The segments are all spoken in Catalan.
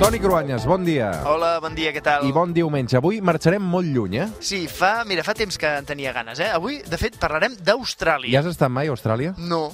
Toni Cruanyes, bon dia. Hola, bon dia, què tal? I bon diumenge. Avui marxarem molt lluny, eh? Sí, fa, mira, fa temps que en tenia ganes, eh? Avui, de fet, parlarem d'Austràlia. Ja has estat mai a Austràlia? No.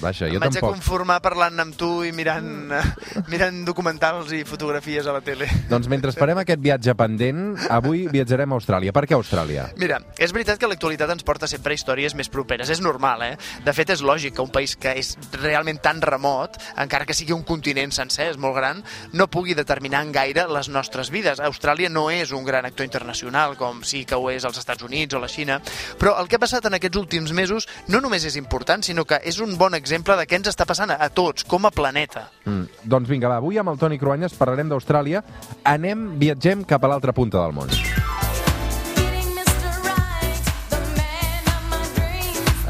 Vaja, jo em vaig a conformar parlant amb tu i mirant, mirant documentals i fotografies a la tele. Doncs mentre esperem aquest viatge pendent, avui viatjarem a Austràlia. Per què Austràlia? Mira, és veritat que l'actualitat ens porta sempre a històries més properes. És normal, eh? De fet, és lògic que un país que és realment tan remot, encara que sigui un continent sencer, és molt gran, no pugui determinar en gaire les nostres vides. Austràlia no és un gran actor internacional, com sí que ho és als Estats Units o la Xina, però el que ha passat en aquests últims mesos no només és important, sinó que és un bon exemple de què ens està passant a tots, com a planeta. Mm. Doncs vinga, va, avui amb el Toni Cruanyes parlarem d'Austràlia. Anem, viatgem cap a l'altra punta del món.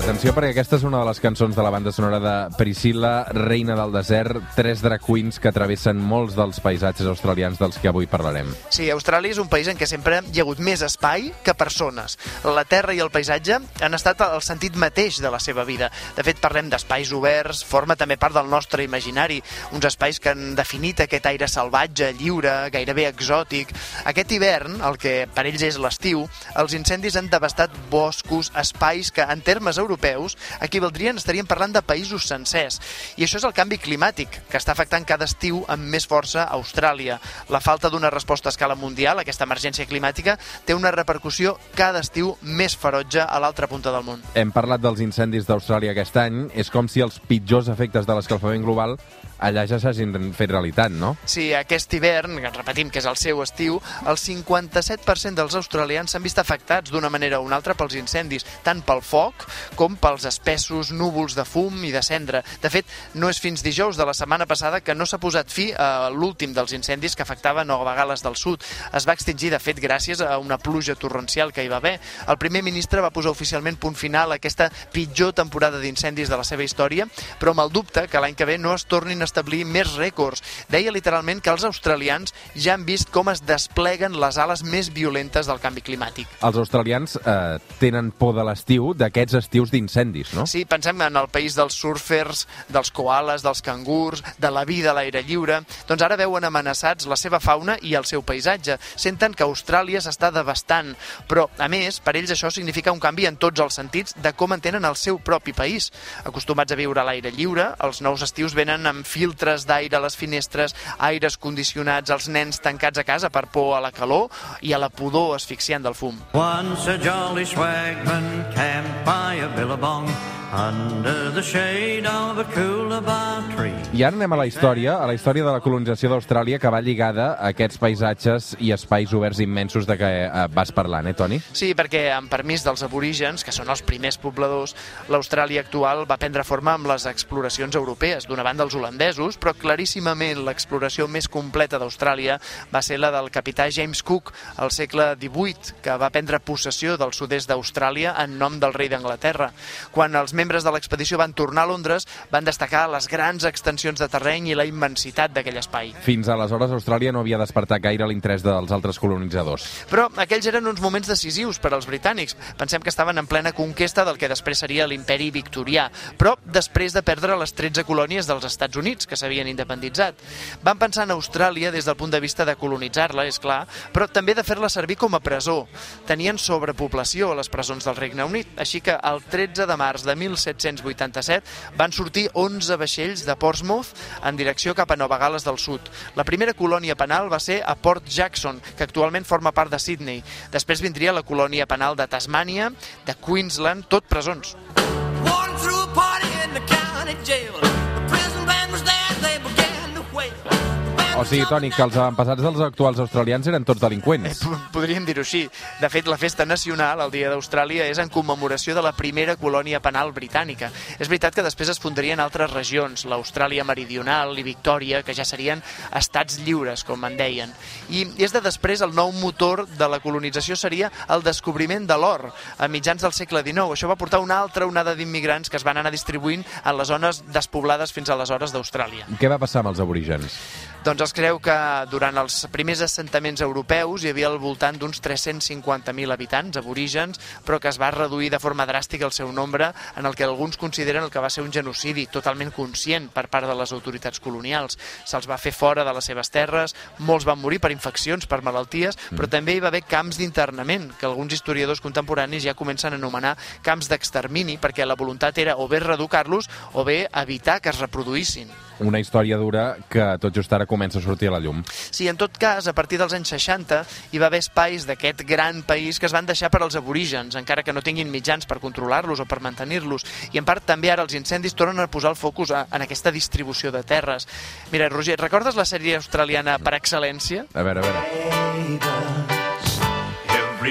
Atenció, perquè aquesta és una de les cançons de la banda sonora de Priscilla, Reina del Desert, tres drag queens que travessen molts dels paisatges australians dels que avui parlarem. Sí, Austràlia és un país en què sempre hi ha hagut més espai que persones. La terra i el paisatge han estat el sentit mateix de la seva vida. De fet, parlem d'espais oberts, forma també part del nostre imaginari, uns espais que han definit aquest aire salvatge, lliure, gairebé exòtic. Aquest hivern, el que per ells és l'estiu, els incendis han devastat boscos, espais que, en termes europeus, equivaldrien, estaríem parlant de països sencers. I això és el canvi climàtic, que està afectant cada estiu amb més força a Austràlia. La falta d'una resposta a escala mundial, aquesta emergència climàtica, té una repercussió cada estiu més ferotge a l'altra punta del món. Hem parlat dels incendis d'Austràlia aquest any. És com si els pitjors efectes de l'escalfament global allà ja s'hagin fet realitat, no? Sí, aquest hivern, que repetim que és el seu estiu, el 57% dels australians s'han vist afectats d'una manera o una altra pels incendis, tant pel foc com pels espessos núvols de fum i de cendra. De fet, no és fins dijous de la setmana passada que no s'ha posat fi a l'últim dels incendis que afectava Nova Gales del Sud. Es va extingir, de fet, gràcies a una pluja torrencial que hi va haver. El primer ministre va posar oficialment punt final a aquesta pitjor temporada d'incendis de la seva història, però amb el dubte que l'any que ve no es tornin establir més rècords. Deia literalment que els australians ja han vist com es despleguen les ales més violentes del canvi climàtic. Els australians eh, tenen por de l'estiu, d'aquests estius d'incendis, no? Sí, pensem en el país dels surfers, dels koalas, dels cangurs, de la vida a l'aire lliure. Doncs ara veuen amenaçats la seva fauna i el seu paisatge. Senten que Austràlia s'està devastant, però, a més, per ells això significa un canvi en tots els sentits de com entenen el seu propi país. Acostumats a viure a l'aire lliure, els nous estius venen amb filtres d'aire a les finestres, aires condicionats, els nens tancats a casa per por a la calor i a la pudor asfixiant del fum. Once a jolly swagman camped by a billabong under the shade of a coolabah tree. I ara anem a la història, a la història de la colonització d'Austràlia que va lligada a aquests paisatges i espais oberts immensos de què eh, vas parlant, eh, Toni? Sí, perquè amb permís dels aborígens, que són els primers pobladors, l'Austràlia actual va prendre forma amb les exploracions europees, d'una banda els holandesos, però claríssimament l'exploració més completa d'Austràlia va ser la del capità James Cook al segle XVIII, que va prendre possessió del sud-est d'Austràlia en nom del rei d'Anglaterra. Quan els membres de l'expedició van tornar a Londres, van destacar les grans extensions de terreny i la immensitat d'aquell espai. Fins aleshores Austràlia no havia despertat gaire l'interès dels altres colonitzadors. Però aquells eren uns moments decisius per als britànics. Pensem que estaven en plena conquesta del que després seria l'imperi victorià, però després de perdre les 13 colònies dels Estats Units, que s'havien independitzat. Van pensar en Austràlia des del punt de vista de colonitzar-la, és clar, però també de fer-la servir com a presó. Tenien sobrepoblació a les presons del Regne Unit, així que el 13 de març de 1787 van sortir 11 vaixells de Portsmouth en direcció cap a Nova Gales del Sud. La primera colònia penal va ser a Port Jackson, que actualment forma part de Sydney. Després vindria la colònia penal de Tasmània, de Queensland, tot presons. O sigui, Toni, que els avantpassats dels actuals australians eren tots delinqüents. P- Podríem dir-ho així. De fet, la festa nacional, el Dia d'Austràlia, és en commemoració de la primera colònia penal britànica. És veritat que després es fundarien altres regions, l'Austràlia Meridional i Victòria, que ja serien estats lliures, com en deien. I és de després el nou motor de la colonització seria el descobriment de l'or a mitjans del segle XIX. Això va portar una altra onada d'immigrants que es van anar distribuint en les zones despoblades fins aleshores d'Austràlia. Què va passar amb els aborígens? Doncs els creu que durant els primers assentaments europeus hi havia al voltant d'uns 350.000 habitants aborígens, però que es va reduir de forma dràstica el seu nombre en el que alguns consideren el que va ser un genocidi totalment conscient per part de les autoritats colonials. Se'ls va fer fora de les seves terres, molts van morir per infeccions, per malalties, però també hi va haver camps d'internament, que alguns historiadors contemporanis ja comencen a anomenar camps d'extermini, perquè la voluntat era o bé reeducar-los o bé evitar que es reproduïssin. Una història dura que tot just ara comença a sortir a la llum. Sí, en tot cas, a partir dels anys 60 hi va haver espais d'aquest gran país que es van deixar per als aborígens, encara que no tinguin mitjans per controlar-los o per mantenir-los. I en part també ara els incendis tornen a posar el focus a, en aquesta distribució de terres. Mira, Roger, recordes la sèrie australiana per excel·lència? A veure, a veure.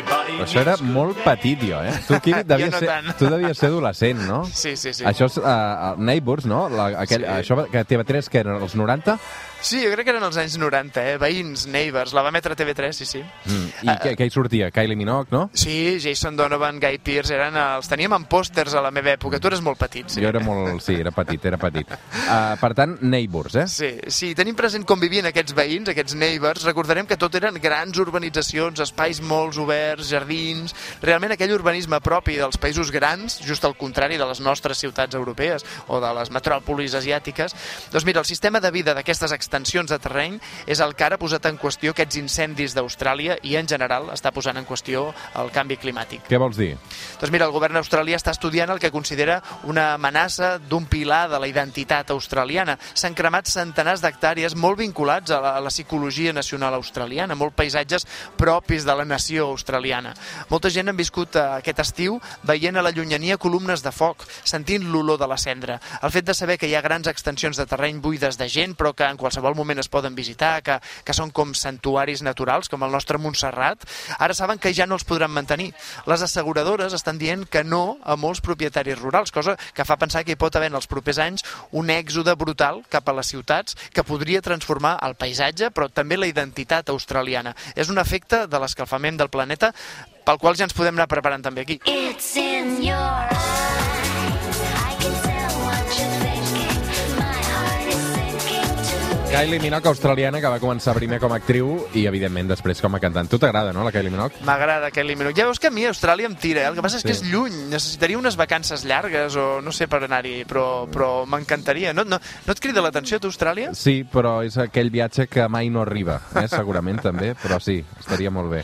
Però això era molt petit, jo, eh? Tu, aquí devies, no ser, tant. tu devies ser adolescent, no? Sí, sí, sí. Això és uh, Neighbors, no? La, aquell, Sí. Això que TV3, que eren els 90? Sí, jo crec que eren els anys 90, eh? Veïns, Neighbors, la va emetre TV3, sí, sí. Mm. I què, què hi sortia? Kylie Minogue, no? Sí, Jason Donovan, Guy Pearce, eren els teníem en pòsters a la meva època. Tu eres molt petit, sí. Jo era molt... Sí, era petit, era petit. Uh, per tant, Neighbors, eh? Sí, sí, tenim present com vivien aquests veïns, aquests neighbors. Recordarem que tot eren grans urbanitzacions, espais molts oberts, jardins... Realment aquell urbanisme propi dels països grans, just al contrari de les nostres ciutats europees o de les metròpolis asiàtiques. Doncs mira, el sistema de vida d'aquestes extensions de terreny és el que ara ha posat en qüestió aquests incendis d'Austràlia i en general està posant en qüestió el canvi climàtic. Què vols dir? Doncs mira, el govern australià està estudiant el que considera una amenaça d'un pilar de la identitat australiana. S'han cremat centenars d'hectàrees molt vinculats a la, a la psicologia nacional australiana, molt paisatges propis de la nació australiana. Molta gent han viscut eh, aquest estiu veient a la llunyania columnes de foc, sentint l'olor de la cendra. El fet de saber que hi ha grans extensions de terreny buides de gent, però que en qualsevol moment es poden visitar, que, que són com santuaris naturals, com el nostre Montserrat, ara saben que ja no els podran mantenir. Les asseguradores estan dient que no a molts propietaris rurals, cosa que fa pensar que hi pot haver en els propers anys un èxode brutal cap a les ciutats que podria transformar el paisatge, però també la identitat australiana. És un efecte de l'escalfament del planeta pel qual ja ens podem anar preparant també aquí. It's in your eyes. Kylie Minogue, australiana, que va començar primer com a actriu i, evidentment, després com a cantant. Tu t'agrada, no, la Kylie Minogue? M'agrada Kelly Minogue. Ja veus que a mi Austràlia em tira, eh? el que passa és que Sí. és lluny, necessitaria unes vacances llargues o no sé per anar-hi, però, però m'encantaria. No, no, no et crida l'atenció tu, Austràlia? Sí, però és aquell viatge que mai no arriba, eh? segurament també, però sí, estaria molt bé.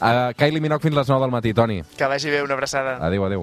Uh, Kylie Minogue fins les 9 del matí, Toni. Que vagi bé, una abraçada. Adéu, adéu.